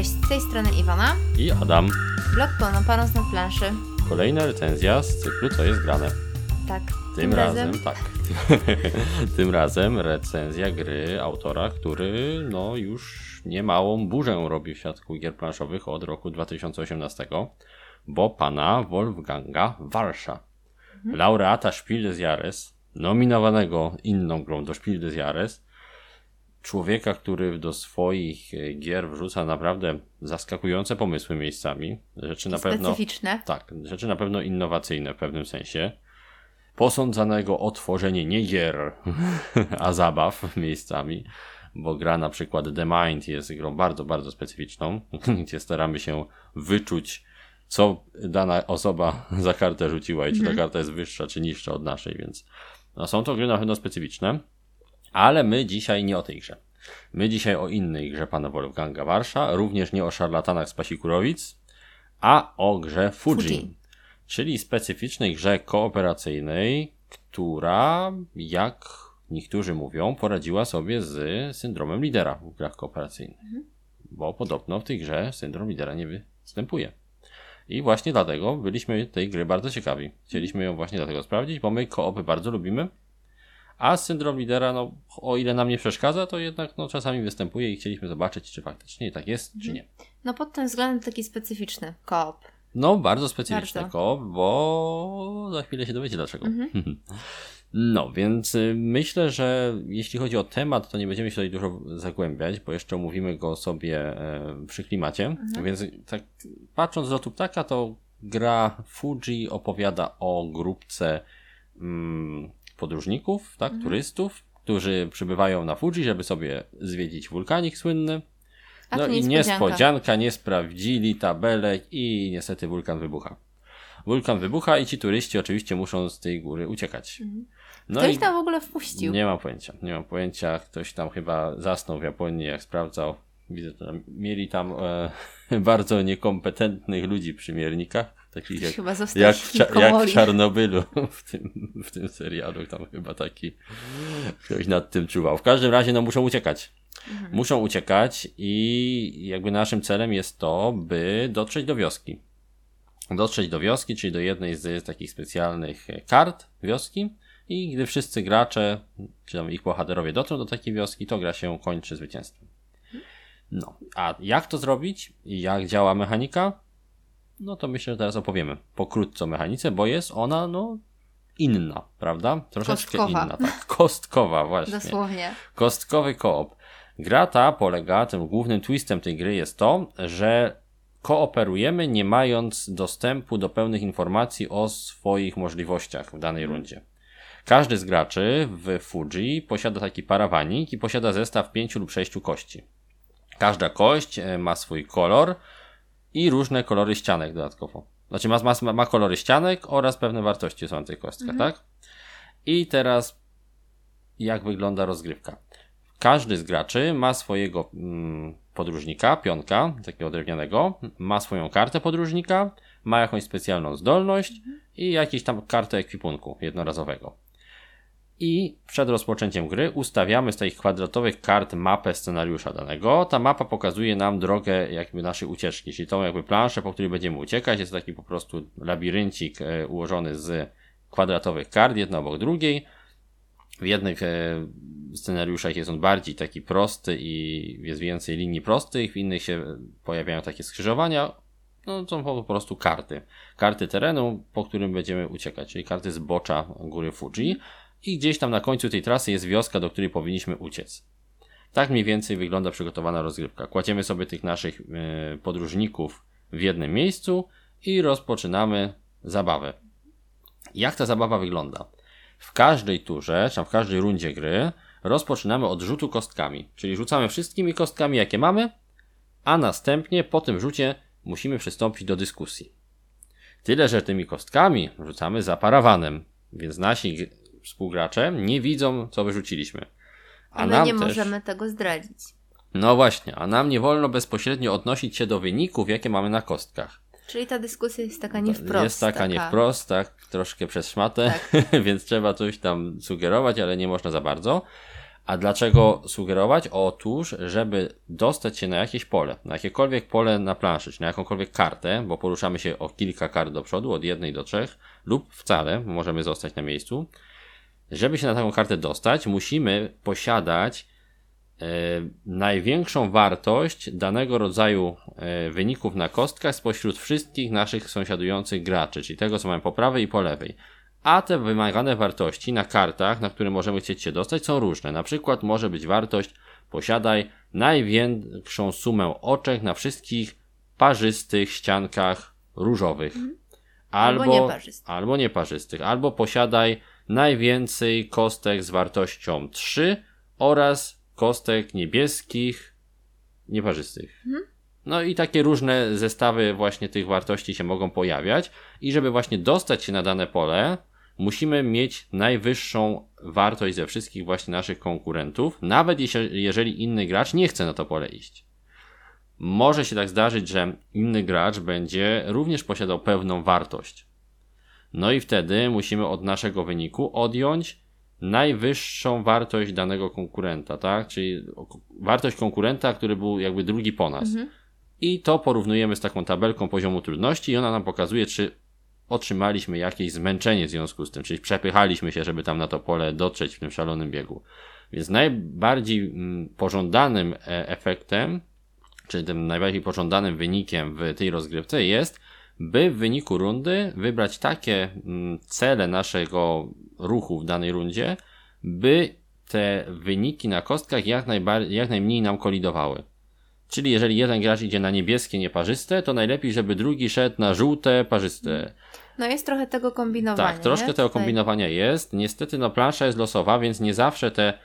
Cześć, z tej strony Iwona. I Adam. Blog Pełnoparąc na planszy. Kolejna recenzja z cyklu Co jest grane. Tak. Tym, razem, tak. tym razem recenzja gry autora, który no już niemałą burzę robi w świadku gier planszowych od roku 2018, bo pana Wolfganga Warsza, mhm. laureata Spiel des Jahres, nominowanego inną grą do Spiel des Jahres, człowieka, który do swoich e, gier wrzuca naprawdę zaskakujące pomysły miejscami. Rzeczy na pewno. Specyficzne. Tak, rzeczy na pewno innowacyjne w pewnym sensie. Posądzanego o tworzenie nie gier, a zabaw miejscami, bo gra na przykład The Mind jest grą bardzo, bardzo specyficzną, gdzie staramy się wyczuć, co dana osoba za kartę rzuciła i czy ta mhm. karta jest wyższa, czy niższa od naszej, więc no, są to gry na pewno specyficzne. Ale my dzisiaj nie o tej grze. My dzisiaj o innej grze pana Wolfganga Warsza, również nie o szarlatanach z Pasikurowic, a o grze Fuji, Fuji. czyli specyficznej grze kooperacyjnej, która, jak niektórzy mówią, poradziła sobie z syndromem lidera w grach kooperacyjnych. Mhm. Bo podobno w tej grze syndrom lidera nie występuje. I właśnie dlatego byliśmy tej gry bardzo ciekawi. Chcieliśmy ją właśnie dlatego sprawdzić, bo my koopy bardzo lubimy. A syndrom lidera, no, o ile nam nie przeszkadza, to jednak no, czasami występuje i chcieliśmy zobaczyć, czy faktycznie tak jest, czy nie. No pod tym względem taki specyficzny koop. No, bardzo specyficzny bardzo. koop, bo za chwilę się dowiecie dlaczego. Mhm. No, więc y, myślę, że jeśli chodzi o temat, to nie będziemy się tutaj dużo zagłębiać, bo jeszcze omówimy go sobie e, przy klimacie. Mhm. Więc tak patrząc z lotu ptaka, to gra Fuji opowiada o grupce mm, podróżników, tak, mhm. turystów, którzy przybywają na Fuji, żeby sobie zwiedzić wulkanik słynny. No i niespodzianka, nie sprawdzili tabelek i niestety wulkan wybucha. Wulkan wybucha i ci turyści oczywiście muszą z tej góry uciekać. Mhm. No Ktoś tam w ogóle wpuścił? Nie mam pojęcia, nie mam pojęcia. Ktoś tam chyba zasnął w Japonii, jak sprawdzał. Widzę, że mieli tam e, bardzo niekompetentnych ludzi przy miernikach Taki jak, jak, jak w Czarnobylu w tym, w tym serialu. Tam chyba taki ktoś nad tym czuwał. W każdym razie no muszą uciekać. Mhm. Muszą uciekać i jakby naszym celem jest to, by dotrzeć do wioski. Dotrzeć do wioski, czyli do jednej z takich specjalnych kart wioski i gdy wszyscy gracze, czy tam ich bohaterowie dotrą do takiej wioski, to gra się kończy zwycięstwem. No, a jak to zrobić? Jak działa mechanika? No to myślę, że teraz opowiemy pokrótce o mechanice, bo jest ona, no, inna, prawda? Troszeczkę Kostkowa. inna, tak. Kostkowa, właśnie. Dosłownie. Kostkowy koop. Gra ta polega, tym głównym twistem tej gry jest to, że kooperujemy nie mając dostępu do pełnych informacji o swoich możliwościach w danej mhm. rundzie. Każdy z graczy w Fuji posiada taki parawanik i posiada zestaw pięciu lub sześciu kości. Każda kość e, ma swój kolor, i różne kolory ścianek dodatkowo. Znaczy ma, ma, ma kolory ścianek oraz pewne wartości są na tych kostkach, mhm. tak? I teraz jak wygląda rozgrywka? Każdy z graczy ma swojego mm, podróżnika, pionka, takiego drewnianego, ma swoją kartę podróżnika, ma jakąś specjalną zdolność mhm. i jakieś tam kartę ekwipunku jednorazowego i przed rozpoczęciem gry ustawiamy z tych kwadratowych kart mapę scenariusza danego. Ta mapa pokazuje nam drogę jakby naszej ucieczki, czyli tą jakby planszę, po której będziemy uciekać. Jest taki po prostu labiryncik e, ułożony z kwadratowych kart, jedna obok drugiej. W jednych e, scenariuszach jest on bardziej taki prosty i jest więcej linii prostych, w innych się pojawiają takie skrzyżowania. No, są po prostu karty. Karty terenu, po którym będziemy uciekać, czyli karty zbocza góry Fuji i gdzieś tam na końcu tej trasy jest wioska, do której powinniśmy uciec. Tak mniej więcej wygląda przygotowana rozgrywka. Kładziemy sobie tych naszych yy, podróżników w jednym miejscu i rozpoczynamy zabawę. Jak ta zabawa wygląda? W każdej turze, czy w każdej rundzie gry rozpoczynamy od rzutu kostkami, czyli rzucamy wszystkimi kostkami, jakie mamy, a następnie po tym rzucie musimy przystąpić do dyskusji. Tyle, że tymi kostkami rzucamy za parawanem, więc nasi współgracze nie widzą, co wyrzuciliśmy. A my nie też, możemy tego zdradzić. No właśnie, a nam nie wolno bezpośrednio odnosić się do wyników, jakie mamy na kostkach. Czyli ta dyskusja jest taka nie wprost. Jest taka, taka... nie wprost, tak, troszkę przez szmatę, tak. więc trzeba coś tam sugerować, ale nie można za bardzo. A dlaczego sugerować? Otóż, żeby dostać się na jakieś pole, na jakiekolwiek pole na planszy, czy na jakąkolwiek kartę, bo poruszamy się o kilka kart do przodu, od jednej do trzech, lub wcale, możemy zostać na miejscu. Żeby się na taką kartę dostać, musimy posiadać e, największą wartość danego rodzaju e, wyników na kostkach spośród wszystkich naszych sąsiadujących graczy, czyli tego, co mamy po prawej i po lewej. A te wymagane wartości na kartach, na które możemy chcieć się dostać, są różne. Na przykład może być wartość posiadaj największą sumę oczek na wszystkich parzystych ściankach różowych. Mhm. Albo, albo nieparzystych. Albo nieparzystych. Albo posiadaj najwięcej kostek z wartością 3 oraz kostek niebieskich nieparzystych. Mhm. No i takie różne zestawy właśnie tych wartości się mogą pojawiać i żeby właśnie dostać się na dane pole, musimy mieć najwyższą wartość ze wszystkich właśnie naszych konkurentów, nawet jeżeli inny gracz nie chce na to pole iść. Może się tak zdarzyć, że inny gracz będzie również posiadał pewną wartość. No i wtedy musimy od naszego wyniku odjąć najwyższą wartość danego konkurenta, tak? Czyli wartość konkurenta, który był jakby drugi po nas. Mhm. I to porównujemy z taką tabelką poziomu trudności i ona nam pokazuje, czy otrzymaliśmy jakieś zmęczenie w związku z tym, czyli przepychaliśmy się, żeby tam na to pole dotrzeć w tym szalonym biegu. Więc najbardziej mm, pożądanym e, efektem, czy tym najbardziej pożądanym wynikiem w tej rozgrywce jest, by w wyniku rundy wybrać takie mm, cele naszego ruchu w danej rundzie, by te wyniki na kostkach jak, jak najmniej nam kolidowały. Czyli jeżeli jeden gracz idzie na niebieskie nieparzyste, to najlepiej, żeby drugi szedł na żółte parzyste. No jest trochę tego kombinowania. Tak, troszkę tego kombinowania jest. Niestety no plansza jest losowa, więc nie zawsze te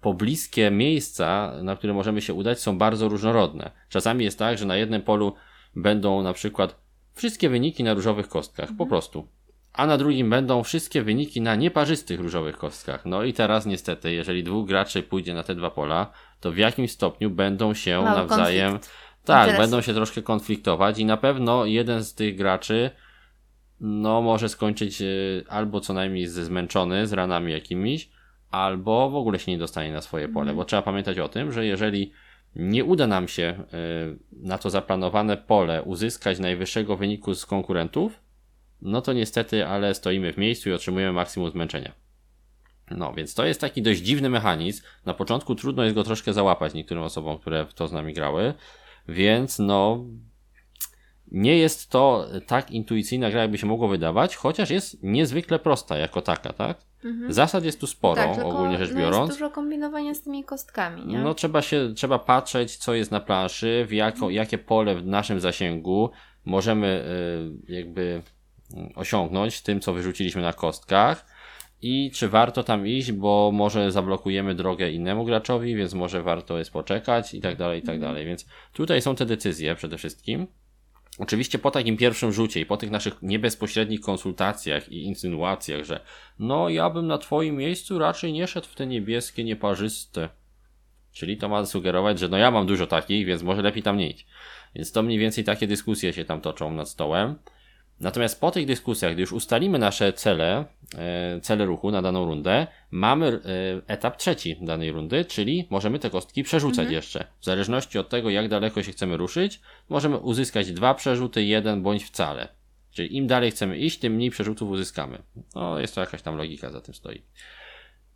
pobliskie miejsca, na które możemy się udać, są bardzo różnorodne. Czasami jest tak, że na jednym polu będą na przykład wszystkie wyniki na różowych kostkach, mhm. po prostu. A na drugim będą wszystkie wyniki na nieparzystych różowych kostkach. No i teraz niestety, jeżeli dwóch graczy pójdzie na te dwa pola, to w jakimś stopniu będą się Mały nawzajem. Konflikt. Tak, będą się troszkę konfliktować i na pewno jeden z tych graczy no może skończyć e, albo co najmniej zmęczony, z ranami jakimiś, albo w ogóle się nie dostanie na swoje pole, mm. bo trzeba pamiętać o tym, że jeżeli nie uda nam się e, na to zaplanowane pole uzyskać najwyższego wyniku z konkurentów, no to niestety, ale stoimy w miejscu i otrzymujemy maksimum zmęczenia. No, więc to jest taki dość dziwny mechanizm. Na początku trudno jest go troszkę załapać niektórym osobom, które w to z nami grały, więc no, nie jest to tak intuicyjna gra, jakby się mogło wydawać, chociaż jest niezwykle prosta jako taka, tak? Mhm. Zasad jest tu sporo, tak, ogólnie rzecz biorąc. No jest dużo kombinowania z tymi kostkami, nie? No trzeba się, trzeba patrzeć, co jest na planszy, w jako, mhm. jakie pole w naszym zasięgu możemy y, jakby mm, osiągnąć tym, co wyrzuciliśmy na kostkach i czy warto tam iść, bo może zablokujemy drogę innemu graczowi, więc może warto jest poczekać i tak dalej, i tak mhm. dalej. Więc tutaj są te decyzje przede wszystkim. Oczywiście po takim pierwszym rzucie i po tych naszych niebezpośrednich konsultacjach i insynuacjach, że no ja bym na twoim miejscu raczej nie szedł w te niebieskie, nieparzyste. Czyli to ma sugerować, że no ja mam dużo takich, więc może lepiej tam nie iść. Więc to mniej więcej takie dyskusje się tam toczą nad stołem. Natomiast po tych dyskusjach, gdy już ustalimy nasze cele, e, cele ruchu na daną rundę, mamy e, etap trzeci danej rundy, czyli możemy te kostki przerzucać mhm. jeszcze. W zależności od tego, jak daleko się chcemy ruszyć, możemy uzyskać dwa przerzuty, jeden bądź wcale. Czyli im dalej chcemy iść, tym mniej przerzutów uzyskamy. No, jest to jakaś tam logika za tym stoi.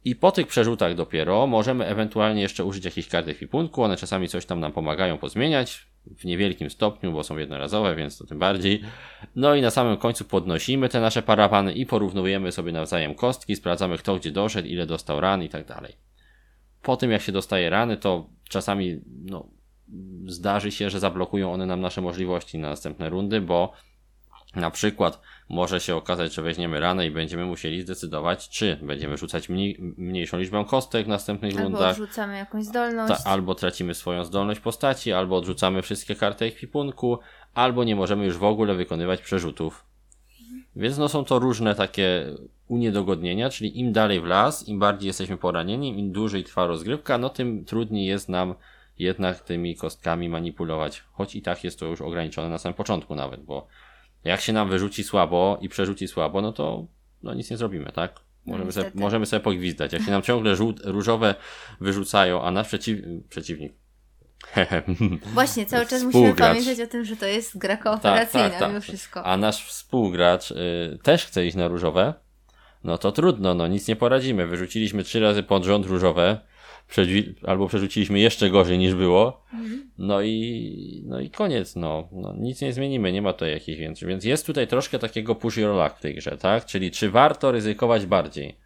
I po tych przerzutach dopiero możemy ewentualnie jeszcze użyć jakiejś karty ekwipunku. One czasami coś tam nam pomagają pozmieniać w niewielkim stopniu, bo są jednorazowe, więc to tym bardziej. No i na samym końcu podnosimy te nasze parawany i porównujemy sobie nawzajem kostki, sprawdzamy kto gdzie doszedł, ile dostał ran i tak dalej. Po tym jak się dostaje rany, to czasami no, zdarzy się, że zablokują one nam nasze możliwości na następne rundy, bo na przykład może się okazać, że weźmiemy ranę i będziemy musieli zdecydować, czy będziemy rzucać mniej, mniejszą liczbę kostek w następnych albo rundach. Albo odrzucamy jakąś zdolność. Ta, albo tracimy swoją zdolność postaci, albo odrzucamy wszystkie karty ekwipunku, albo nie możemy już w ogóle wykonywać przerzutów. Więc no są to różne takie uniedogodnienia, czyli im dalej w las, im bardziej jesteśmy poranieni, im dłużej trwa rozgrywka, no tym trudniej jest nam jednak tymi kostkami manipulować. Choć i tak jest to już ograniczone na samym początku nawet, bo jak się nam wyrzuci słabo i przerzuci słabo, no to no nic nie zrobimy, tak? Możemy, sobie, niestety. możemy sobie pogwizdać. Jak się nam ciągle żółt, różowe wyrzucają, a nasz przeciw, przeciwnik. Właśnie, cały czas musimy pamiętać o tym, że to jest gra kooperacyjna Tak, tak, tak. mimo wszystko. a nasz współgracz y, też chce iść na różowe, no to trudno, no nic nie poradzimy. Wyrzuciliśmy trzy razy pod rząd różowe, przedzi- albo przerzuciliśmy jeszcze gorzej niż było. Mhm. No i, no i koniec, no. no. Nic nie zmienimy, nie ma tutaj jakichś więcej. Więc jest tutaj troszkę takiego push your luck w tej grze, tak? Czyli czy warto ryzykować bardziej?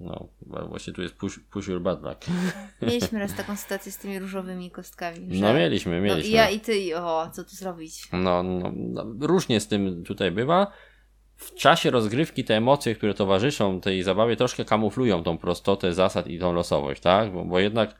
No, właśnie tu jest push, push your bad luck. Mieliśmy raz taką sytuację z tymi różowymi kostkami. Że... No mieliśmy, No, mieliśmy. i ja i ty, i o, co tu zrobić? No, no, no, różnie z tym tutaj bywa. W czasie rozgrywki te emocje, które towarzyszą tej zabawie, troszkę kamuflują tą prostotę zasad i tą losowość, tak? Bo, bo jednak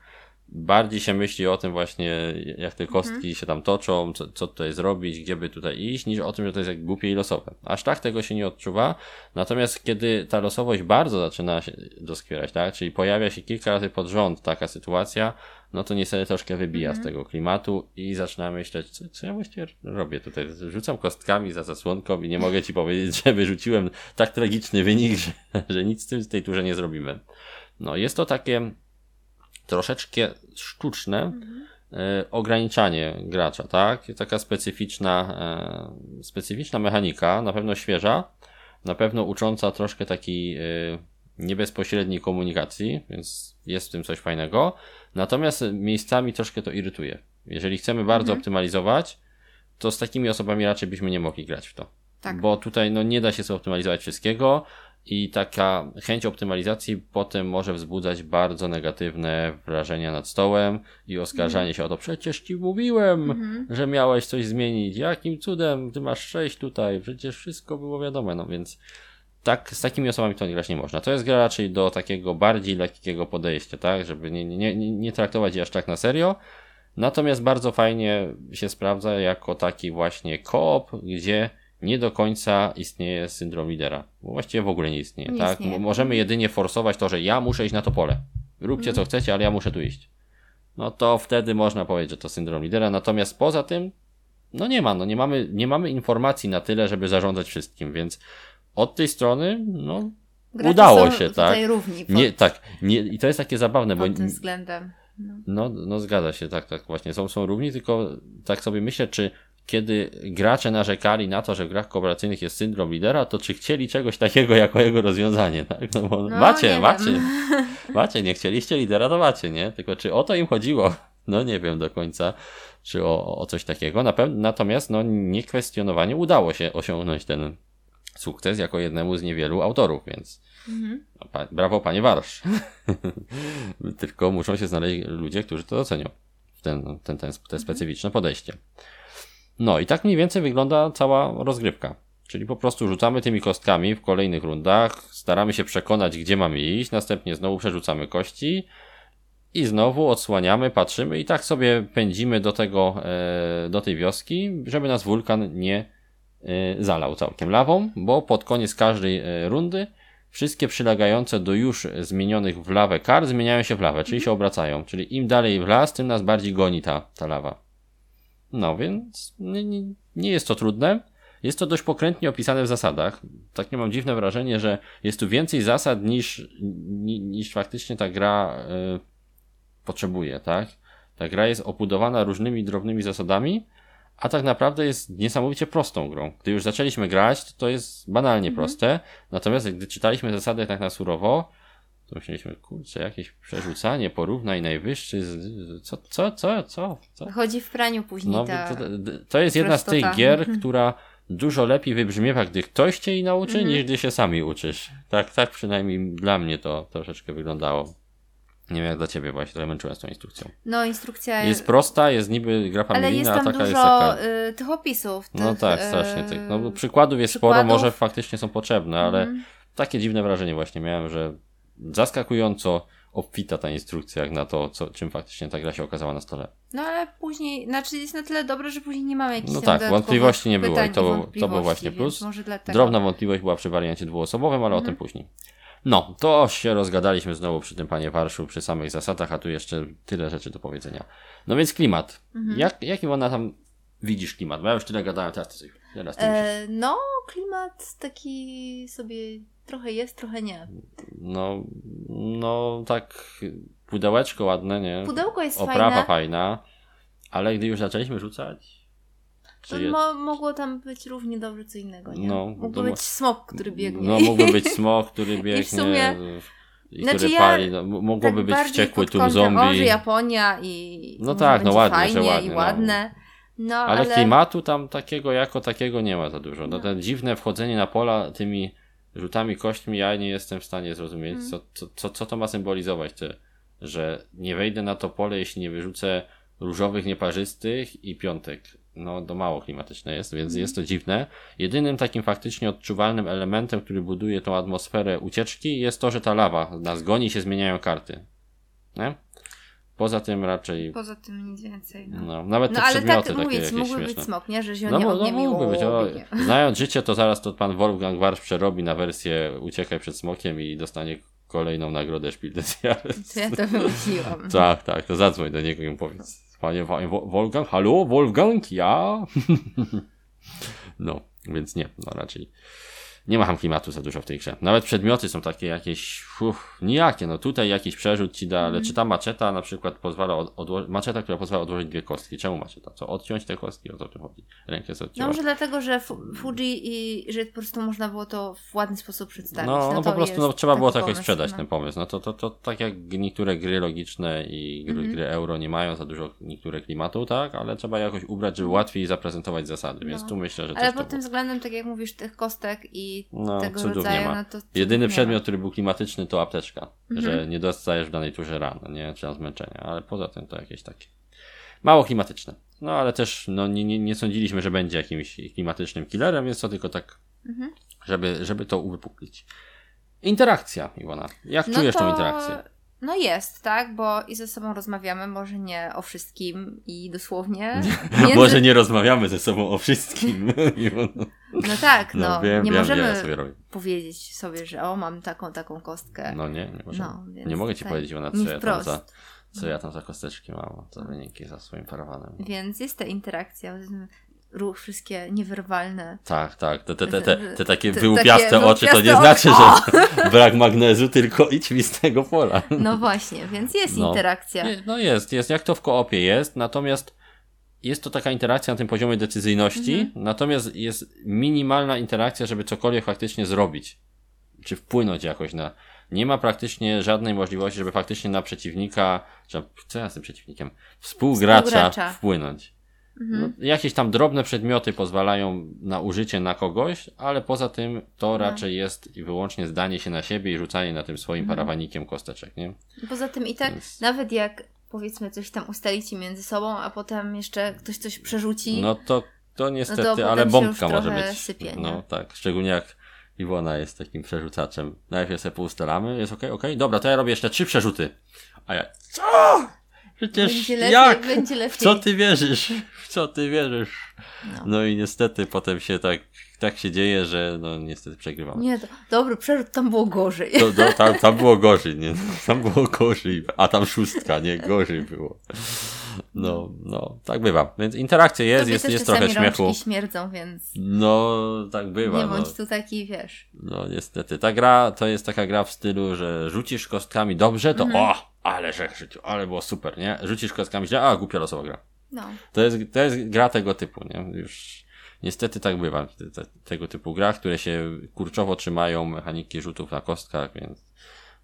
bardziej się myśli o tym właśnie, jak te kostki się tam toczą, co, co tutaj zrobić, gdzie by tutaj iść, niż o tym, że to jest jak głupie i losowe. Aż tak tego się nie odczuwa. Natomiast kiedy ta losowość bardzo zaczyna się doskwierać, tak? Czyli pojawia się kilka razy pod rząd taka sytuacja, no to niestety troszkę wybija z tego klimatu i zaczynamy myśleć, co, co ja właściwie robię tutaj. Rzucam kostkami za zasłonką i nie mogę ci powiedzieć, że wyrzuciłem tak tragiczny wynik, że, że nic z tym w tej turze nie zrobimy. No jest to takie troszeczkę sztuczne e, ograniczanie gracza, tak? Taka specyficzna, e, specyficzna mechanika, na pewno świeża, na pewno ucząca troszkę takiej niebezpośredniej komunikacji, więc jest w tym coś fajnego. Natomiast miejscami troszkę to irytuje. Jeżeli chcemy bardzo optymalizować, to z takimi osobami raczej byśmy nie mogli grać w to. Tak. Bo tutaj no, nie da się zoptymalizować wszystkiego i taka chęć optymalizacji potem może wzbudzać bardzo negatywne wrażenia nad stołem i oskarżanie się o to. Przecież ci mówiłem, że miałeś coś zmienić. Jakim cudem? Ty masz sześć tutaj. Przecież wszystko było wiadome. No więc tak, z takimi osobami to grać nie można. To jest gra raczej do takiego bardziej lekkiego podejścia, tak? Żeby nie, nie, nie, nie traktować jej aż tak na serio. Natomiast bardzo fajnie się sprawdza jako taki właśnie koop, gdzie nie do końca istnieje syndrom lidera. Bo właściwie w ogóle nie istnieje, Nie tak? istnieje. Mo- Możemy jedynie forsować to, że ja muszę iść na to pole. Róbcie Mhm. co chcecie, ale ja muszę tu iść. No to wtedy można powiedzieć, że to syndrom lidera. Natomiast poza tym, no nie ma, no nie mamy, nie mamy informacji na tyle, żeby zarządzać wszystkim, więc od tej strony, no Gracze Udało się, tak? równi pod, nie, tak, nie, i to jest takie zabawne, bo pod tym względem. No. no, no zgadza się, tak, tak, właśnie są, są równi, tylko tak sobie myślę, czy kiedy gracze narzekali na to, że w grach kooperacyjnych jest syndrom lidera, to czy chcieli czegoś takiego jako jego rozwiązanie, tak? No bo No, macie, nie macie, wiem. macie, nie chcieliście lidera, to macie, nie? Tylko czy o to im chodziło? No nie wiem do końca, czy o, o coś takiego. Na pew- natomiast, no niekwestionowanie udało się osiągnąć ten sukces jako jednemu z niewielu autorów, więc Mhm. no, pa- brawo panie Warsz. Tylko muszą się znaleźć ludzie, którzy to docenią. Ten, ten, ten, te specyficzne podejście. No i tak mniej więcej wygląda cała rozgrywka. Czyli po prostu rzucamy tymi kostkami w kolejnych rundach, staramy się przekonać, gdzie mamy iść, następnie znowu przerzucamy kości i znowu odsłaniamy, patrzymy i tak sobie pędzimy do tego, e, do tej wioski, żeby nas wulkan nie e, zalał całkiem lawą, bo pod koniec każdej e, rundy wszystkie przylegające do już zmienionych w lawę kar zmieniają się w lawę, czyli się obracają. Czyli im dalej w las, tym nas bardziej goni ta, ta lawa. No więc nie, nie, nie jest to trudne. Jest to dość pokrętnie opisane w zasadach. Tak nie mam dziwne wrażenie, że jest tu więcej zasad niż, ni, niż faktycznie ta gra y, potrzebuje, tak? Ta gra jest obudowana różnymi drobnymi zasadami, a tak naprawdę jest niesamowicie prostą grą. Gdy już zaczęliśmy grać, to, to jest banalnie proste, natomiast gdy czytaliśmy zasady tak na surowo, to myśleliśmy, kurczę, jakieś przerzucanie, porównaj najwyższy, z, co, co, co, co, co? Chodzi w praniu później No, ta... to, to jest jedna z tych prostota. gier, Mhm. która dużo lepiej wybrzmiewa, gdy ktoś cię jej nauczy, Mhm. niż gdy się sami uczysz. Tak, tak przynajmniej dla mnie to troszeczkę wyglądało. Nie wiem jak dla ciebie, się trochę męczyłem z tą instrukcją. No, instrukcja Jest prosta, jest niby gra familijna, a taka dużo jest taka... y, tych opisów. Tych, No tak, y, strasznie. Tych, no, przykładów jest sporo, przykładów. może faktycznie są potrzebne, ale Mhm. takie dziwne wrażenie właśnie miałem, że zaskakująco obfita ta instrukcja, jak na to, co, czym faktycznie ta gra się okazała na stole. No ale później, znaczy jest na tyle dobre, że później nie mamy jakichś No tak, wątpliwości nie było i to był- to był właśnie plus. Drobna wątpliwość była przy wariancie dwuosobowym, ale o tym później. No, to się rozgadaliśmy znowu przy tym panie Warszu, przy samych zasadach, a tu jeszcze tyle rzeczy do powiedzenia. No więc klimat. Mhm. Jak, jaki ona tam widzisz klimat? Bo ja już tyle gadałem, teraz ty, teraz ty. E, no, klimat taki sobie Trochę jest, trochę nie. No, no tak, pudełeczko ładne, nie? Pudełko jest Oprawa fajne. fajna, ale gdy już zaczęliśmy rzucać, To mo mogło tam być równie dobrze co innego, nie? No, Mógłby to być smok, który biegnie. No, mógłby być smok, który biegnie, sumie- i Znaczy który ja pali, no, m- mogłoby tak być wściekły tłum kątem, O, że zombie, Japonia i No tak, no ładnie, że fajnie ładnie, i no. ładne. No, ale, ale, klimatu tam takiego jako takiego nie ma za dużo. No, No. dziwne wchodzenie na pola tymi rzutami kośćmi, ja nie jestem w stanie zrozumieć, Mm. co, co, co, co to ma symbolizować, te, że nie wejdę na to pole, jeśli nie wyrzucę różowych, nieparzystych i piątek. No, to mało klimatyczne jest, więc Mhm. jest to dziwne. Jedynym takim faktycznie odczuwalnym elementem, który buduje tą atmosferę ucieczki, jest to, że ta lawa nas goni się zmieniają karty. Nie? Poza tym raczej, Poza tym nic więcej. No, no, nawet te no ale przedmioty tak takie mówię, jakieś mógłby śmieszne. być smok, nie? Że się No, nie no, no mógłby być. O, znając życie, to zaraz to pan Wolfgang Warsz przerobi na wersję Uciekaj przed smokiem i dostanie kolejną nagrodę Spiel des Jahres. To ja to wymyśliłam. Tak, tak, to zadzwoń do niego i mu powiedz. Panie Wo- Wolfgang, halo, Wolfgang, ja? no, więc nie, no raczej. Nie ma tam klimatu za dużo w tej grze. Nawet przedmioty są takie jakieś, uff, nijakie. No tutaj jakiś przerzut ci da, ale Mhm. czy ta maczeta na przykład pozwala, od, odło- maczeta, która pozwala odłożyć dwie kostki. Czemu maczeta? Co, odciąć te kostki? O to tu chodzi. Rękę sobie No może dlatego, że Fu- Fuji i że po prostu można było to w ładny sposób przedstawić. No, no, to po prostu no, trzeba było tak jakoś sprzedać no. ten pomysł. No to, to, to tak jak niektóre gry logiczne i gry, Mhm. gry euro nie mają za dużo niektóre klimatu, tak, ale trzeba jakoś ubrać, żeby łatwiej zaprezentować zasady, więc No. tu myślę, że Ale pod tym względem, tak jak mówisz, tych kostek i No, tego cudów rodzaju, nie ma. no to Jedyny nie ma. przedmiot, który był klimatyczny to apteczka, Mhm. że nie dostajesz w danej turze ran, nie, czy zmęczenia, ale poza tym to jakieś takie mało klimatyczne. No ale też no, nie, nie, nie sądziliśmy, że będzie jakimś klimatycznym killerem, więc to tylko tak, Mhm. żeby, żeby to uwypuklić. Interakcja, Iwona. Jak No czujesz to- tą interakcję? No jest, tak, bo i ze sobą rozmawiamy, może nie o wszystkim i dosłownie. Między- Może nie rozmawiamy ze sobą o wszystkim. No tak, no, No, wiem, nie wiem, możemy wiem, ja sobie robię. powiedzieć sobie, że o, mam taką, taką kostkę. No nie, nie, możemy. No, nie mogę ci tutaj powiedzieć, nie co ja, tam za, co ja tam za kosteczki mam, co wyniki za swoim parawanem. Więc jest ta interakcja, ruch, wszystkie niewerbalne. Tak, tak. Te, te, te, te, te takie Te- wyłupiaste takie oczy to nie znaczy, że brak magnezu, tylko idź mi z tego pola. No właśnie, więc jest No. interakcja. No jest, jest. Jak to w koopie jest, natomiast jest to taka interakcja na tym poziomie decyzyjności, Mhm. natomiast jest minimalna interakcja, żeby cokolwiek faktycznie zrobić. Czy wpłynąć jakoś na... Nie ma praktycznie żadnej możliwości, żeby faktycznie na przeciwnika, czy co ja z tym przeciwnikiem? Współgracza, Współgracza. wpłynąć. Mhm. No, jakieś tam drobne przedmioty pozwalają na użycie na kogoś, ale poza tym to No. raczej jest i wyłącznie zdanie się na siebie i rzucanie na tym swoim Mhm. parawanikiem kosteczek, nie? Poza tym i tak, Więc- nawet jak powiedzmy coś tam ustalicie między sobą, a potem jeszcze ktoś coś przerzuci, No to, to niestety, potem ale się bombka może być. sypie, nie? no tak, szczególnie jak Iwona jest takim przerzucaczem. Najpierw sobie poustalamy, jest okej, okej, dobra, to ja robię jeszcze trzy przerzuty. A ja, co? Przecież będzie lepiej, jak? będzie W lepiej. co ty wierzysz? W co ty wierzysz? No. No i niestety potem się tak, tak się dzieje, że no niestety przegrywamy. Nie, to, dobry przerzut, tam było gorzej. To, to, tam, tam było gorzej, nie? Tam było gorzej, a tam szóstka, nie? Gorzej było. No, no, tak bywa. Więc interakcja jest, Tobie jest, jest trochę śmiechu. śmierdzą, więc No, tak bywa. nie no. bądź tu taki, wiesz. no niestety. Ta gra to jest taka gra w stylu, że rzucisz kostkami dobrze, to Mhm. o, ale że życiu, ale było super, nie? Rzucisz kostkami źle, a głupia losowa gra. No. To jest, to jest gra tego typu, nie? Już niestety tak bywa te, te, tego typu grach, które się kurczowo trzymają mechaniki rzutów na kostkach, więc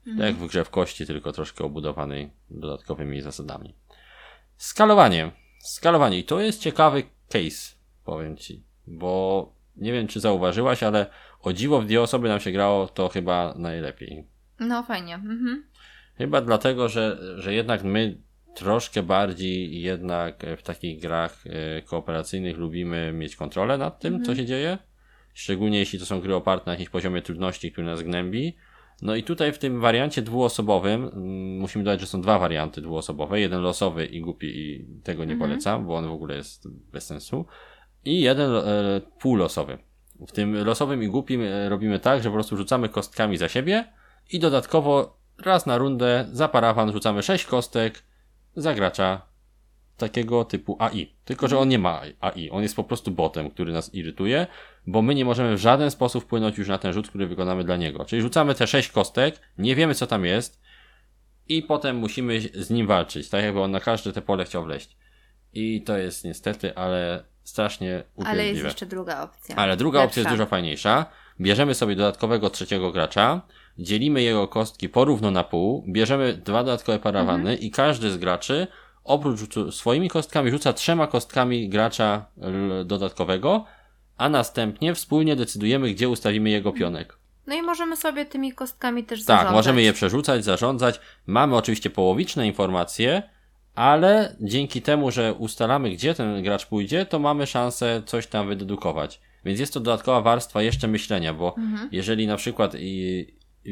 Mhm. jak w grze w kości, tylko troszkę obudowanej dodatkowymi zasadami. Skalowanie. Skalowanie. I to jest ciekawy case, powiem ci, bo nie wiem, czy zauważyłaś, ale o dziwo w dwie osoby nam się grało to chyba najlepiej. No fajnie. Mhm. Chyba dlatego, że, że jednak my troszkę bardziej jednak w takich grach e, kooperacyjnych lubimy mieć kontrolę nad tym, co się dzieje. Szczególnie jeśli to są gry oparte na jakimś poziomie trudności, który nas gnębi. No i tutaj w tym wariancie dwuosobowym, mm, musimy dodać, że są dwa warianty dwuosobowe. Jeden losowy i głupi i tego nie Mhm. polecam, bo on w ogóle jest bez sensu. I jeden e, półlosowy. W tym losowym i głupim e, robimy tak, że po prostu rzucamy kostkami za siebie i dodatkowo raz na rundę za parawan rzucamy sześć kostek za gracza takiego typu AI. Tylko, że on nie ma AI. On jest po prostu botem, który nas irytuje, bo my nie możemy w żaden sposób wpłynąć już na ten rzut, który wykonamy dla niego. Czyli rzucamy te sześć kostek, nie wiemy co tam jest i potem musimy z nim walczyć, tak jakby on na każde te pole chciał wleźć. I to jest niestety, ale strasznie upierdliwe. Ale jest jeszcze druga opcja. Ale druga opcja jest Lepsza. dużo fajniejsza. Bierzemy sobie dodatkowego trzeciego gracza, dzielimy jego kostki porówno na pół, bierzemy dwa dodatkowe parawany Mhm. i każdy z graczy oprócz swoimi kostkami rzuca trzema kostkami gracza dodatkowego, a następnie wspólnie decydujemy, gdzie ustawimy jego pionek. No i możemy sobie tymi kostkami też Tak, zarządzać. możemy je przerzucać, zarządzać. Mamy oczywiście połowiczne informacje, ale dzięki temu, że ustalamy, gdzie ten gracz pójdzie, to mamy szansę coś tam wydedukować. Więc jest to dodatkowa warstwa jeszcze myślenia, bo Mhm. jeżeli na przykład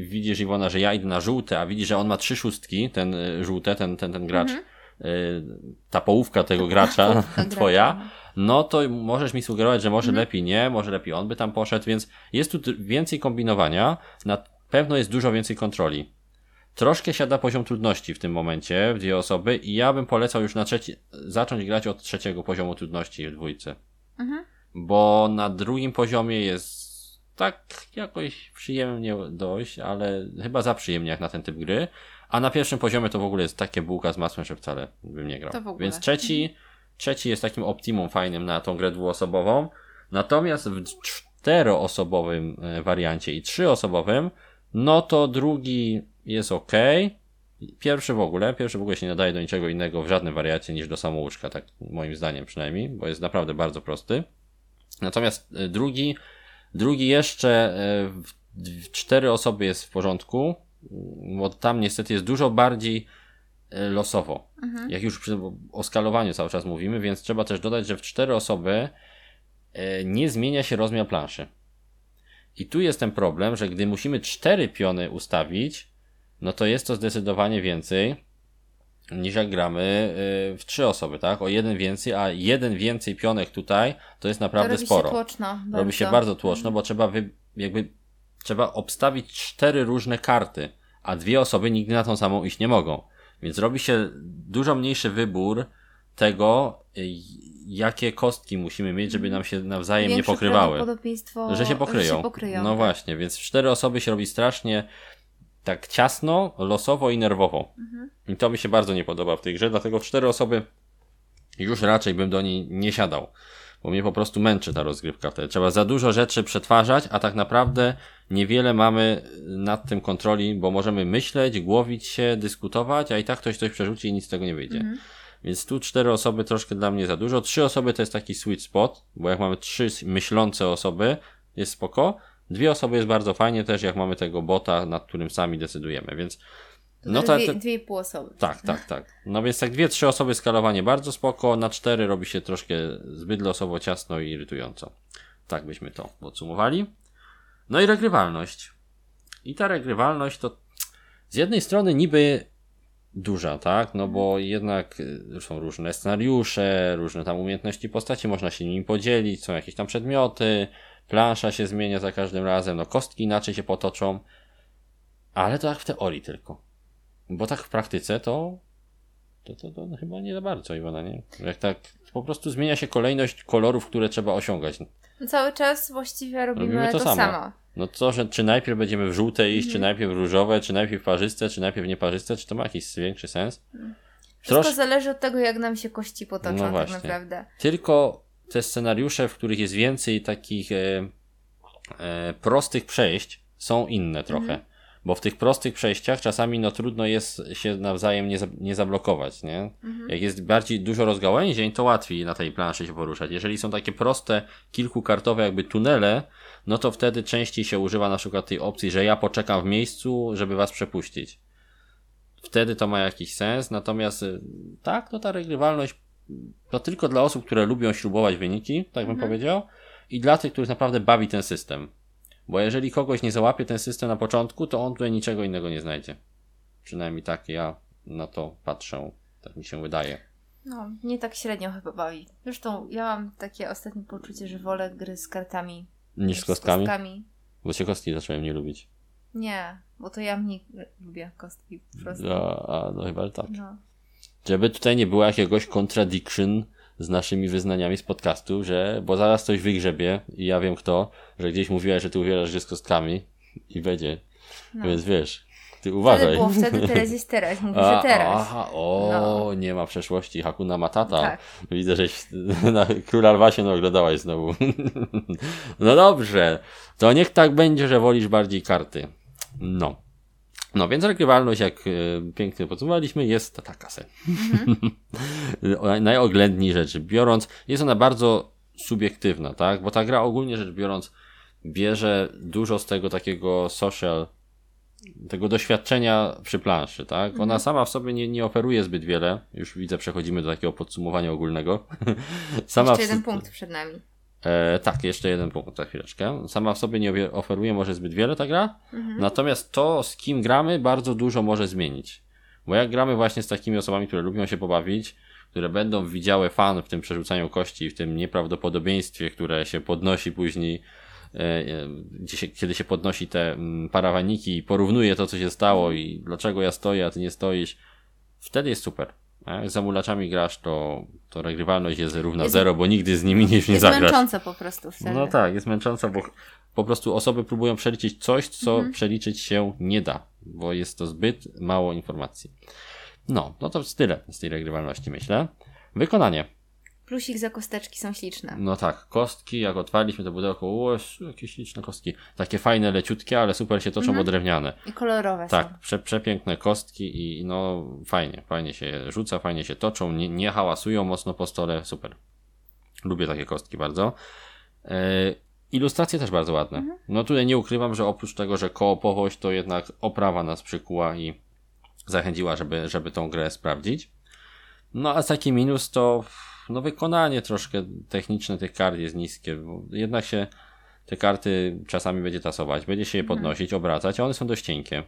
widzisz Iwona, że ja idę na żółte, a widzisz, że on ma trzy szóstki, ten y, żółte, ten, ten, ten gracz, y, ta połówka tego gracza, Mhm. Połówka twoja, gracza. no to możesz mi sugerować, że może Mhm. lepiej nie, może lepiej on by tam poszedł, więc jest tu więcej kombinowania, na pewno jest dużo więcej kontroli. Troszkę siada poziom trudności w tym momencie w dwie osoby i ja bym polecał już na trzeci, zacząć grać od trzeciego poziomu trudności w dwójce. Mhm. Bo na drugim poziomie jest tak jakoś przyjemnie dość, ale chyba za przyjemnie jak na ten typ gry. A na pierwszym poziomie to w ogóle jest takie bułka z masłem, że wcale bym nie grał. Więc trzeci, trzeci jest takim optimum fajnym na tą grę dwuosobową. Natomiast w czteroosobowym e, wariancie i trzyosobowym, no to drugi jest ok. Pierwszy w ogóle, pierwszy w ogóle się nie nadaje do niczego innego w żadnym wariacie niż do samouczka, tak moim zdaniem przynajmniej, bo jest naprawdę bardzo prosty. Natomiast e, drugi, drugi jeszcze e, w, cztery osoby jest w porządku, bo tam niestety jest dużo bardziej e, losowo. Mhm. Jak już przy, o skalowaniu cały czas mówimy, więc trzeba też dodać, że w cztery osoby e, nie zmienia się rozmiar planszy. I tu jest ten problem, że gdy musimy cztery piony ustawić, no to jest to zdecydowanie więcej niż jak gramy e, w trzy osoby, tak? O jeden więcej, a jeden więcej pionek tutaj to jest To naprawdę robi sporo się tłoczno. robi się bardzo tłoczno, bo trzeba wy, jakby trzeba obstawić cztery różne karty, a dwie osoby nigdy na tą samą iść nie mogą. Więc robi się dużo mniejszy wybór tego, y, jakie kostki musimy mieć, żeby nam się nawzajem nie Większe pokrywały. prawdopodobieństwo, Że się pokryją. Że się pokryją no tak. właśnie, więc w cztery osoby się robi strasznie tak ciasno, losowo i nerwowo. Mhm. I to mi się bardzo nie podoba w tej grze, dlatego w cztery osoby już raczej bym do niej nie siadał. Bo mnie po prostu męczy ta rozgrywka wtedy. Trzeba za dużo rzeczy przetwarzać, a tak naprawdę niewiele mamy nad tym kontroli, bo możemy myśleć, głowić się, dyskutować, a i tak ktoś coś przerzuci i nic z tego nie wyjdzie. Mhm. Więc tu cztery osoby troszkę dla mnie za dużo. Trzy osoby to jest taki sweet spot, bo jak mamy trzy myślące osoby, jest spoko. Dwie osoby jest bardzo fajnie też, jak mamy tego bota, nad którym sami decydujemy, więc no ta, dwie, dwie i pół osoby. tak, tak, tak. No więc tak dwie, trzy osoby skalowanie bardzo spoko, na cztery robi się troszkę zbyt losowo ciasno i irytująco. Tak byśmy to podsumowali. No i regrywalność. I ta regrywalność to z jednej strony niby duża, tak? No bo jednak y, są różne scenariusze, różne tam umiejętności postaci, można się nimi podzielić, są jakieś tam przedmioty, plansza się zmienia za każdym razem, no kostki inaczej się potoczą, ale to tak w teorii tylko. Bo tak w praktyce to, to, to, to no chyba nie za bardzo, Iwona, nie? Jak tak po prostu zmienia się kolejność kolorów, które trzeba osiągać. No Cały czas właściwie robimy, Robimy to to, samo. samo. No to, że czy najpierw będziemy w żółte iść, Mhm. czy najpierw różowe, czy najpierw parzyste, czy najpierw nieparzyste, czy to ma jakiś większy sens? Wszystko Trosz- zależy od tego, jak nam się kości potoczą No tak naprawdę. Tylko te scenariusze, w których jest więcej takich e, e, prostych przejść, są inne trochę. Mhm. Bo w tych prostych przejściach czasami no trudno jest się nawzajem nie, za, nie zablokować, nie? Mhm. Jak jest bardziej dużo rozgałęzień, to łatwiej na tej planszy się poruszać. Jeżeli są takie proste, kilkukartowe jakby tunele, no to wtedy częściej się używa na przykład tej opcji, że ja poczekam w miejscu, żeby was przepuścić. Wtedy to ma jakiś sens, natomiast y, tak, to ta regrywalność to tylko dla osób, które lubią śrubować wyniki, tak bym Mhm. powiedział, i dla tych, których naprawdę bawi ten system. Bo jeżeli kogoś nie załapie ten system na początku, to on tutaj niczego innego nie znajdzie. Przynajmniej tak ja na to patrzę. Tak mi się wydaje. No, nie tak średnio chyba bawi. Zresztą ja mam takie ostatnie poczucie, że wolę gry z kartami. Niż z kostkami, kostkami. bo się kostki zacząłem nie lubić. Nie, bo to ja mniej lubię kostki po prostu. A, a no chyba tak. No. Żeby tutaj nie było jakiegoś contradiction z naszymi wyznaniami z podcastu, że, bo zaraz coś wygrzebie i ja wiem kto, że gdzieś mówiłaś, że ty uwierasz się z kostkami i będzie. No. Więc wiesz, ty uważaj. Wtedy było wtedy, teraz jest teraz. Mówię, że teraz. Aha, o, no. nie ma przeszłości. Hakuna Matata. Tak. Widzę, że na Króla Lwa się oglądałaś znowu. no dobrze. To niech tak będzie, że wolisz bardziej karty. No. No więc regrywalność, jak e, pięknie podsumowaliśmy, jest taka se. Mhm. Najoględniej rzeczy biorąc, jest ona bardzo subiektywna, tak? Bo ta gra ogólnie rzecz biorąc bierze dużo z tego takiego social, tego doświadczenia przy planszy, tak? Ona mhm. sama w sobie nie, nie oferuje zbyt wiele. Już widzę, przechodzimy do takiego podsumowania ogólnego. sama Jeszcze jeden w... punkt przed nami. E, tak, jeszcze jeden punkt za chwileczkę. Sama w sobie nie oferuje może zbyt wiele ta gra, mhm. natomiast to, z kim gramy, bardzo dużo może zmienić. Bo jak gramy właśnie z takimi osobami, które lubią się pobawić, które będą widziały fan w tym przerzucaniu kości, w tym nieprawdopodobieństwie, które się podnosi później, e, e kiedy się podnosi te mm, parawaniki i porównuje to, co się stało i dlaczego ja stoję, a ty nie stoisz, wtedy jest super. Jak z zamulaczami grasz, to, to regrywalność jest równa jest, zero, bo nigdy z nimi nie, nie zagrasz. Jest męcząca po prostu wtedy. No tak, jest męcząca, bo po prostu osoby próbują przeliczyć coś, co mhm. przeliczyć się nie da, bo jest to zbyt mało informacji. No, no to tyle z tej regrywalności myślę. Wykonanie. Plusik za kosteczki są śliczne. No tak, kostki, jak otwarliśmy to pudełko, o, jakieś śliczne kostki. Takie fajne, leciutkie, ale super się toczą, mhm. bo drewniane. I kolorowe Tak, prze, przepiękne kostki i no fajnie, fajnie się rzuca, fajnie się toczą, nie, nie hałasują mocno po stole, super. Lubię takie kostki bardzo. E, ilustracje też bardzo ładne. Mhm. No tutaj nie ukrywam, że oprócz tego, że koopowość, to jednak oprawa nas przykuła i zachęciła, żeby, żeby tą grę sprawdzić. No a taki minus to no wykonanie troszkę techniczne tych kart jest niskie, bo jednak się te karty czasami będzie tasować, będzie się je mhm. podnosić, mhm. obracać, a one są dość cienkie.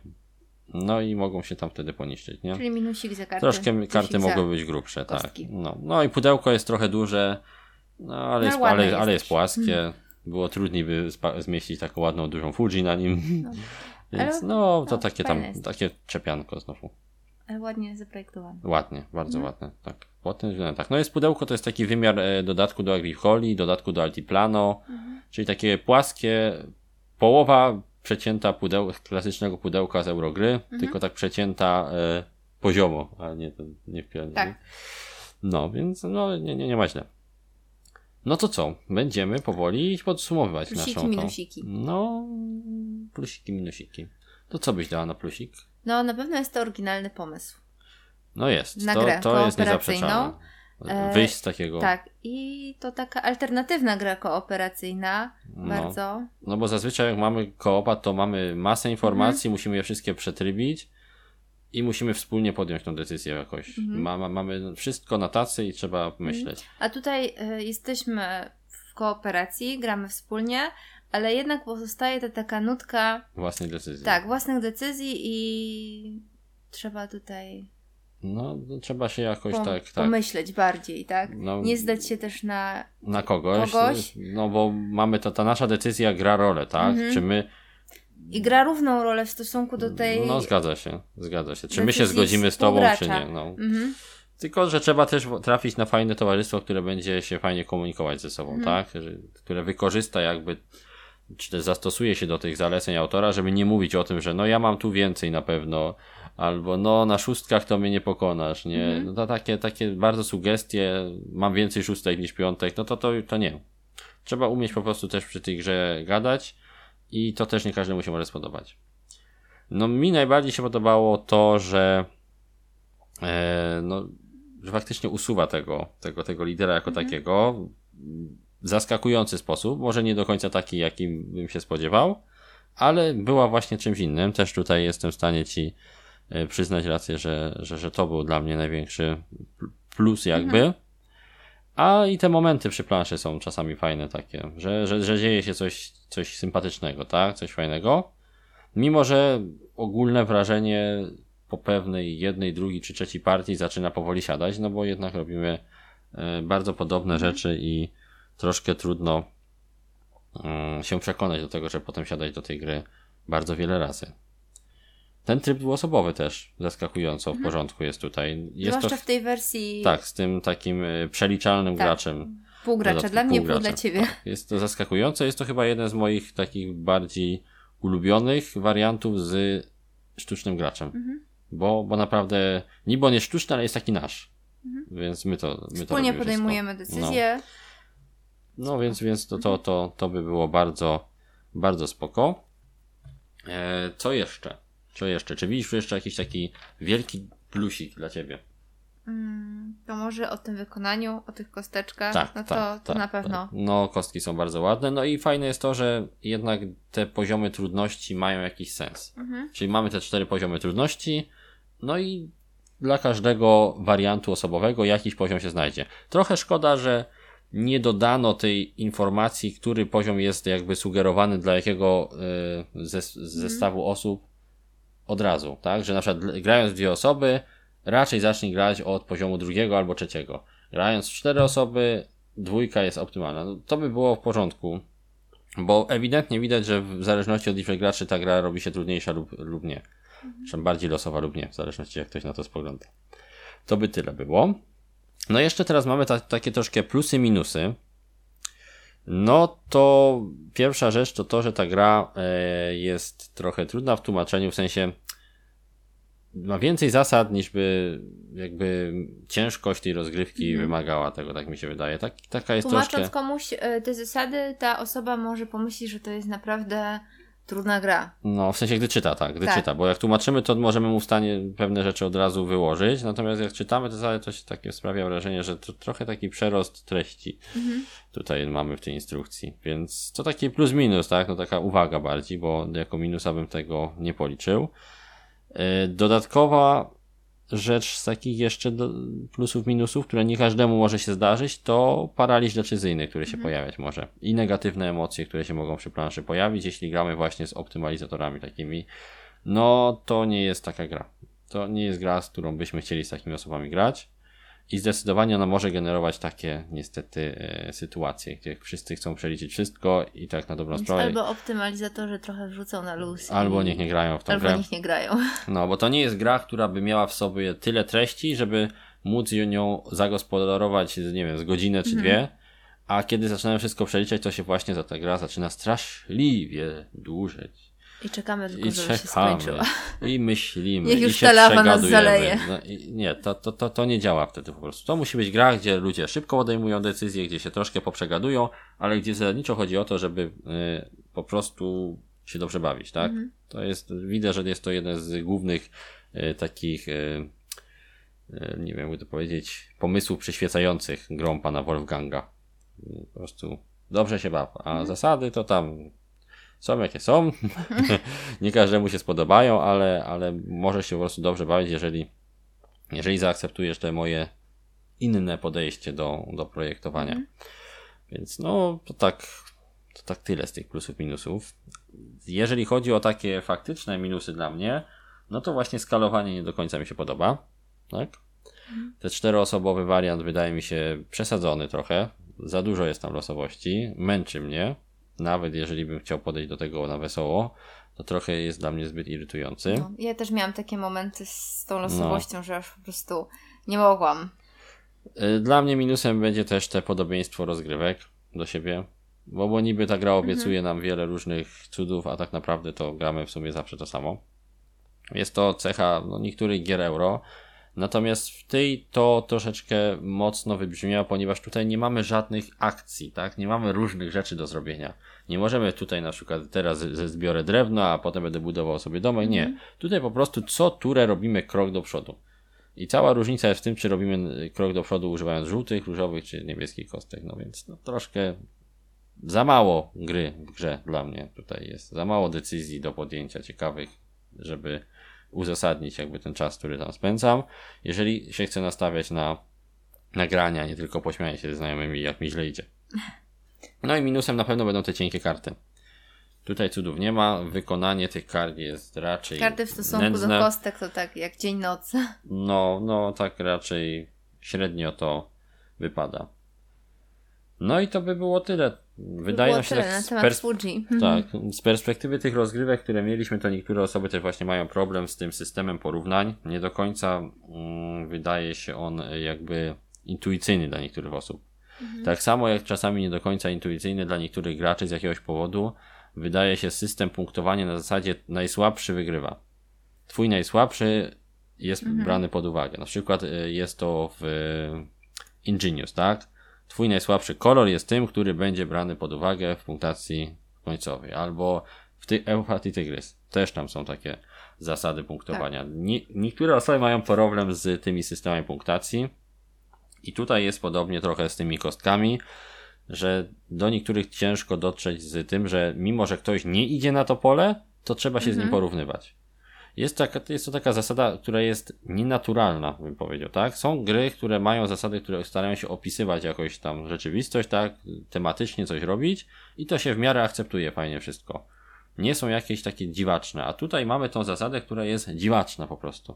No i mogą się tam wtedy poniszczyć, nie? Czyli minusik za karty. Troszkę karty mogły być grubsze, tak. kostki. tak. No, no i pudełko jest trochę duże, no ale, no, jest, ale, jest, ale jest płaskie. Hmm. Było trudniej by zmieścić taką ładną, dużą Fuji na nim. No. Więc no, to no, takie tam, jest. takie czepianko znowu. Ale ładnie zaprojektowane. Ładnie, bardzo mhm. ładne, tak. Tym względem tak. No jest pudełko, to jest taki wymiar e, dodatku do Agricoli, dodatku do Altiplano, mhm. czyli takie płaskie, połowa przecięta pudeł, klasycznego pudełka z Eurogry, mhm. tylko tak przecięta e, poziomo, a nie, nie w pianie. Tak. No, więc no, nie, nie, nie ma źle. No to co? Będziemy powoli podsumowywać plusiki, naszą. minusiki. No, plusiki, minusiki. To co byś dała na plusik? No, na pewno jest to oryginalny pomysł. No jest. Na to, grę to jest niezaprzeczalne. E, Wyjść z takiego. Tak, i to taka alternatywna gra kooperacyjna. No, bardzo. No bo zazwyczaj jak mamy koopa, to mamy masę informacji, mhm. musimy je wszystkie przetrybić i musimy wspólnie podjąć tą decyzję jakoś. Mhm. Ma, ma, mamy wszystko na tacy i trzeba mhm. myśleć. A tutaj y, jesteśmy w kooperacji, gramy wspólnie, ale jednak pozostaje ta taka nutka własnej decyzji. Tak, własnych decyzji i trzeba tutaj no, no, trzeba się jakoś Pom tak, tak. Pomyśleć bardziej, tak? No, nie zdać się też na. Na kogoś. kogoś. No bo mamy to, ta nasza decyzja gra rolę, tak? Mhm. Czy my. I gra równą rolę w stosunku do tej. No, zgadza się, zgadza się. Czy my się zgodzimy z tobą, czy nie? No. Mhm. Tylko, że trzeba też trafić na fajne towarzystwo, które będzie się fajnie komunikować ze sobą, mhm. tak? Które wykorzysta jakby czy też zastosuje się do tych zaleceń autora, żeby nie mówić o tym, że no ja mam tu więcej na pewno, albo no na szóstkach to mnie nie pokonasz, nie? Mm. No to takie, takie bardzo sugestie, mam więcej szóstek niż piątek, no to, to, to nie. Trzeba umieć po prostu też przy tej grze gadać i to też nie każdemu się może spodobać. No mi najbardziej się podobało to, że e, no, że faktycznie usuwa tego, tego, tego lidera jako mm. takiego zaskakujący sposób, może nie do końca taki, jakim bym się spodziewał, ale była właśnie czymś innym. Też tutaj jestem w stanie ci E, przyznać rację, że, że, że to był dla mnie największy plus jakby. Mhm. A i te momenty przy planszy są czasami fajne takie, że, że, że dzieje się coś, coś sympatycznego, tak? Coś fajnego. Mimo, że ogólne wrażenie po pewnej jednej, drugiej czy trzeciej partii zaczyna powoli siadać, no bo jednak robimy e, bardzo podobne mhm. rzeczy i troszkę trudno mm, się przekonać do tego, że potem siadać do tej gry bardzo wiele razy. ten tryb dwuosobowy też zaskakująco w porządku jest tutaj. Jest Zwłaszcza to w tej wersji tak, z tym takim y, przeliczalnym Tak. graczem. pół gracza. Dodatku Dla mnie, pół dla ciebie. Tak, jest to zaskakujące. Jest to chyba jeden z moich takich bardziej ulubionych wariantów z sztucznym graczem. Mhm. Bo, bo naprawdę, niby on jest sztuczny, ale jest taki nasz. Więc my to my to Mhm. Wspólnie robimy podejmujemy wszystko. decyzje. No, no więc, więc to, to, to, to by było bardzo, bardzo spoko. E, co jeszcze? Co jeszcze? Czy widzisz jeszcze jakiś taki wielki plusik dla ciebie? Mm, to może o tym wykonaniu, o tych kostek,ach Tak, no to, tak, to tak, na pewno. Tak. No, kostki są bardzo ładne. No i fajne jest to, że jednak te poziomy trudności mają jakiś sens. Mhm. Czyli mamy te cztery poziomy trudności, no i dla każdego wariantu osobowego jakiś poziom się znajdzie. Trochę szkoda, że nie dodano tej informacji, który poziom jest jakby sugerowany dla jakiego y, zes- zestawu osób od razu, tak? Że na przykład grając dwie osoby, raczej zacznij grać od poziomu drugiego albo trzeciego. Grając cztery osoby, dwójka jest optymalna. No, to by było w porządku, bo ewidentnie widać, że w zależności od liczby graczy ta gra robi się trudniejsza lub, lub nie. Zresztą bardziej losowa lub nie, w zależności jak ktoś na to spogląda. To by tyle było. No jeszcze teraz mamy ta, takie troszkę plusy, minusy. No to pierwsza rzecz to to, że ta gra e, jest trochę trudna w tłumaczeniu, w sensie ma więcej zasad niż by jakby ciężkość tej rozgrywki wymagała tego, tak mi się wydaje. Tak, taka jest Tłumacząc troszkę... komuś e, te zasady, ta osoba może pomyśleć, że to jest naprawdę trudna gra. No, w sensie gdy czyta, tak, gdy Tak. czyta, bo jak tłumaczymy, to możemy mu w stanie pewne rzeczy od razu wyłożyć, natomiast jak czytamy, to wcale to się takie sprawia wrażenie, że to trochę taki przerost treści tutaj mamy w tej instrukcji, więc to taki plus minus, tak, no taka uwaga bardziej, bo jako minusa bym tego nie policzył. Yy, Dodatkowa rzecz z takich jeszcze plusów, minusów, które nie każdemu może się zdarzyć, to paraliż decyzyjny, który się pojawiać może. I negatywne emocje, które się mogą przy planszy pojawić, jeśli gramy właśnie z optymalizatorami takimi. No, to nie jest taka gra. To nie jest gra, z którą byśmy chcieli z takimi osobami grać. I zdecydowanie ona może generować takie, niestety, e, sytuacje, gdzie wszyscy chcą przeliczyć wszystko i tak na dobrą sprawę. albo optymalizatorzy trochę wrzucą na luz. Albo niech nie grają w tą Albo grę. niech nie grają. No, bo to nie jest gra, która by miała w sobie tyle treści, żeby móc ją- nią zagospodarować, nie wiem, z godzinę Mhm. czy dwie, a kiedy zaczynamy wszystko przeliczać, to się właśnie za ta gra zaczyna straszliwie dłużeć. I czekamy tylko, I żeby się czekamy, skończyła. i myślimy, Niech już się ta lawa nas zaleje. No, nie, to, to, to, to nie działa wtedy po prostu. To musi być gra, gdzie ludzie szybko podejmują decyzje, gdzie się troszkę poprzegadują, ale gdzie zasadniczo chodzi o to, żeby y, po prostu się dobrze bawić, tak? Mhm. To jest, widzę, że jest to jeden z głównych y, takich, y, y, nie wiem, jakby to powiedzieć, pomysłów przyświecających grom pana Wolfganga. Y, Po prostu dobrze się baw, a zasady to tam są jakie są. nie każdemu się spodobają, ale, ale może się po prostu dobrze bawić, jeżeli, jeżeli zaakceptujesz te moje inne podejście do, do projektowania. Więc no, to tak, to tak tyle z tych plusów, minusów. Jeżeli chodzi o takie faktyczne minusy dla mnie, no to właśnie skalowanie nie do końca mi się podoba. Tak? Ten czteroosobowy wariant wydaje mi się przesadzony trochę. Za dużo jest tam losowości. Męczy mnie. Nawet jeżeli bym chciał podejść do tego na wesoło, to trochę jest dla mnie zbyt irytujący. No, ja też miałam takie momenty z tą losowością, że aż po prostu nie mogłam. Y, Dla mnie minusem będzie też te podobieństwo rozgrywek do siebie, bo, bo niby ta gra obiecuje nam wiele różnych cudów, a tak naprawdę to gramy w sumie zawsze to samo. Jest to cecha no, niektórych gier euro, natomiast w tej to troszeczkę mocno wybrzmiało, ponieważ tutaj nie mamy żadnych akcji, tak? Nie mamy różnych rzeczy do zrobienia. Nie możemy tutaj na przykład teraz zbiorę drewno, a potem będę budował sobie domek. Nie. Tutaj po prostu co turę robimy krok do przodu. I cała różnica jest w tym, czy robimy y, krok do przodu używając żółtych, różowych czy niebieskich kostek. No więc no, troszkę za mało gry w grze dla mnie tutaj jest. Za mało decyzji do podjęcia ciekawych, żeby uzasadnić jakby ten czas, który tam spędzam. Jeżeli się chcę nastawiać na nagrania, nie tylko pośmianie się ze znajomymi, jak mi źle idzie. No i minusem na pewno będą te cienkie karty. Tutaj cudów nie ma, wykonanie tych kart jest raczej Karty w stosunku nędzne. do kostek to tak jak dzień noc. No, no tak raczej średnio to wypada. No i to by było tyle. Wydaje Było nam się tyle tak na temat pers- Fuji. tak, z perspektywy tych rozgrywek, które mieliśmy, to niektóre osoby też właśnie mają problem z tym systemem porównań. Nie do końca mm, wydaje się on jakby intuicyjny dla niektórych osób. Tak samo jak czasami nie do końca intuicyjny dla niektórych graczy z jakiegoś powodu, wydaje się system punktowania na zasadzie najsłabszy wygrywa. Twój najsłabszy jest brany pod uwagę. Na przykład y, jest to w y, Ingenious, tak? Twój najsłabszy kolor jest tym, który będzie brany pod uwagę w punktacji końcowej. Albo w ty Euphrates Tygrys. Też tam są takie zasady punktowania. Nie, niektóre osoby mają problem z tymi systemami punktacji. I tutaj jest podobnie trochę z tymi kostkami, że do niektórych ciężko dotrzeć z tym, że mimo, że ktoś nie idzie na to pole, to trzeba się z nim porównywać. Jest, taka, jest to taka zasada, która jest nienaturalna, bym powiedział, tak? Są gry, które mają zasady, które starają się opisywać jakoś tam rzeczywistość, tak? Tematycznie coś robić i to się w miarę akceptuje fajnie wszystko. Nie są jakieś takie dziwaczne, a tutaj mamy tą zasadę, która jest dziwaczna po prostu.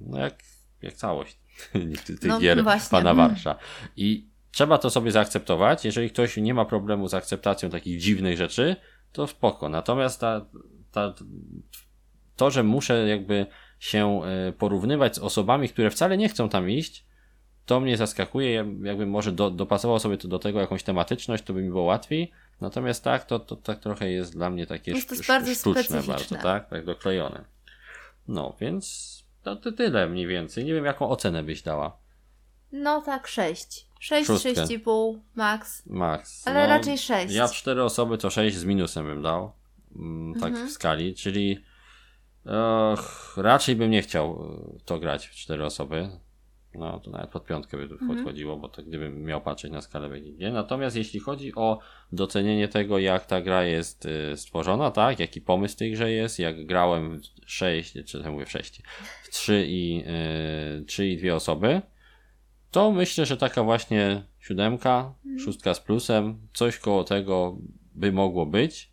No jak, jak całość tych No, gier właśnie. pana Mm. Warsza. I trzeba to sobie zaakceptować. Jeżeli ktoś nie ma problemu z akceptacją takich dziwnych rzeczy, to spoko. Natomiast ta, ta, to, że muszę jakby się e, porównywać z osobami, które wcale nie chcą tam iść, to mnie zaskakuje. Ja jakbym może do, dopasował sobie to do tego jakąś tematyczność, to by mi było łatwiej. Natomiast tak, to, to tak trochę jest dla mnie takie Jest to sztu- bardzo sztuczne bardzo, tak? Tak doklejone. No, więc to, to tyle mniej więcej. Nie wiem, jaką ocenę byś dała. No tak, 6. 6, Szóstkę. 6,5 max. Max. Ale no, raczej 6. Ja w cztery osoby to 6 z minusem bym dał. Mm, tak Mhm. w skali, czyli och, raczej bym nie chciał e, to grać w cztery osoby. No to nawet pod piątkę by Mhm. podchodziło, bo to gdybym miał patrzeć na skalę BGG. Natomiast jeśli chodzi o docenienie tego, jak ta gra jest y, stworzona, tak, jaki pomysł tej grze jest, jak grałem w 6, czy ja mówię w 6, w 3 i, y, 3 i dwie osoby, to myślę, że taka właśnie siódemka, Mhm. szóstka z plusem, coś koło tego by mogło być.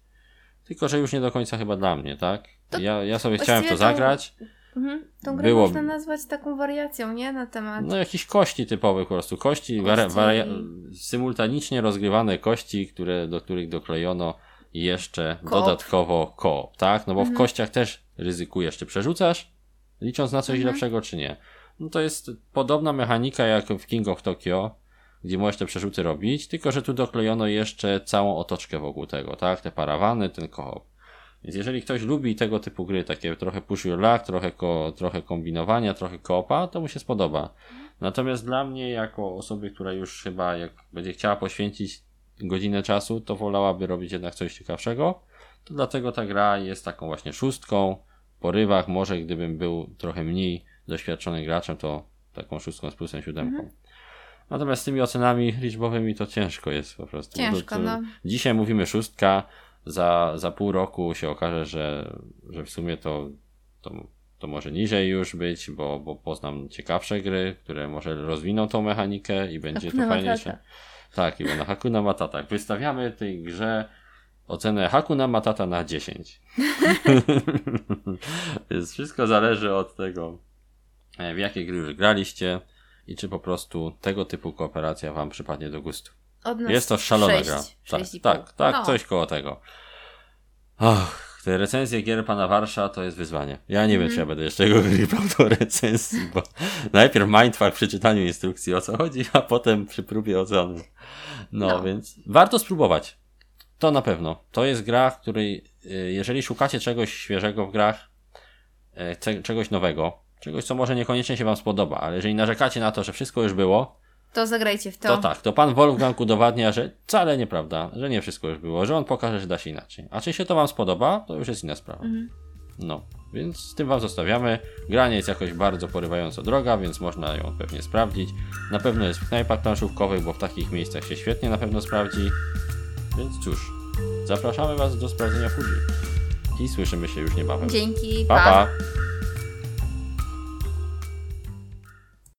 Tylko, że już nie do końca chyba dla mnie, tak? To Ja, ja sobie chciałem to to- zagrać. Mhm. Tą grę Było- można nazwać taką wariacją, nie? Na temat. No jakieś kości typowe po prostu. Kości, Kości. Waria, symultanicznie rozgrywane kości, które, do których doklejono jeszcze Koop. dodatkowo koop, tak? No bo w kościach też ryzykujesz, czy przerzucasz, licząc na coś Mhm. lepszego, czy nie. No to jest podobna mechanika jak w King of Tokyo, gdzie możesz te przerzuty robić, tylko że tu doklejono jeszcze całą otoczkę wokół tego, tak? Te parawany, ten koop. Więc jeżeli ktoś lubi tego typu gry, takie trochę push your luck, trochę, ko, trochę kombinowania, trochę koopa, to mu się spodoba. Natomiast dla mnie, jako osoby, która już chyba jak będzie chciała poświęcić godzinę czasu, to wolałaby robić jednak coś ciekawszego. To dlatego ta gra jest taką właśnie szóstką, porywach. Może gdybym był trochę mniej doświadczony graczem, to taką szóstką z plusem siódemką. Natomiast z tymi ocenami liczbowymi to ciężko jest po prostu. Ciężko, To- to- no. Dzisiaj mówimy szóstka, za, za pół roku się okaże, że, że w sumie to, to, to może niżej już być, bo, bo poznam ciekawsze gry, które może rozwiną tą mechanikę i będzie to Hakuna fajniejsze. Matata. Tak, i na Hakuna Matata. Wystawiamy tej grze ocenę Hakuna Matata na 10. Więc wszystko zależy od tego, e, w jakie gry już graliście i czy po prostu tego typu kooperacja Wam przypadnie do gustu. Od nas Jest to szalona sześć, gra. Tak, tak, tak, no. coś koło tego. Ach, te recenzje gier pana Warsza to jest wyzwanie. Ja nie wiem, czy ja będę jeszcze go grypał do recenzji, bo najpierw mindfuck przy czytaniu instrukcji o co chodzi, a potem przy próbie oceny. No, No. więc warto spróbować. To na pewno. To jest gra, w której y, jeżeli szukacie czegoś świeżego w grach, y, czegoś nowego, czegoś, co może niekoniecznie się wam spodoba, ale jeżeli narzekacie na to, że wszystko już było, To zagrajcie w to. to tak, to pan Wolfgang udowadnia, że wcale nieprawda, że nie wszystko już było, że on pokaże, że da się inaczej. A czy się to wam spodoba, to już jest inna sprawa. No, więc z tym wam zostawiamy. Granie jest jakoś bardzo porywająco droga, więc można ją pewnie sprawdzić. Na pewno jest w knajpach planszówkowych, bo w takich miejscach się świetnie na pewno sprawdzi. Więc cóż, zapraszamy was do sprawdzenia Fuji. I słyszymy się już niebawem. Dzięki, pa! pa.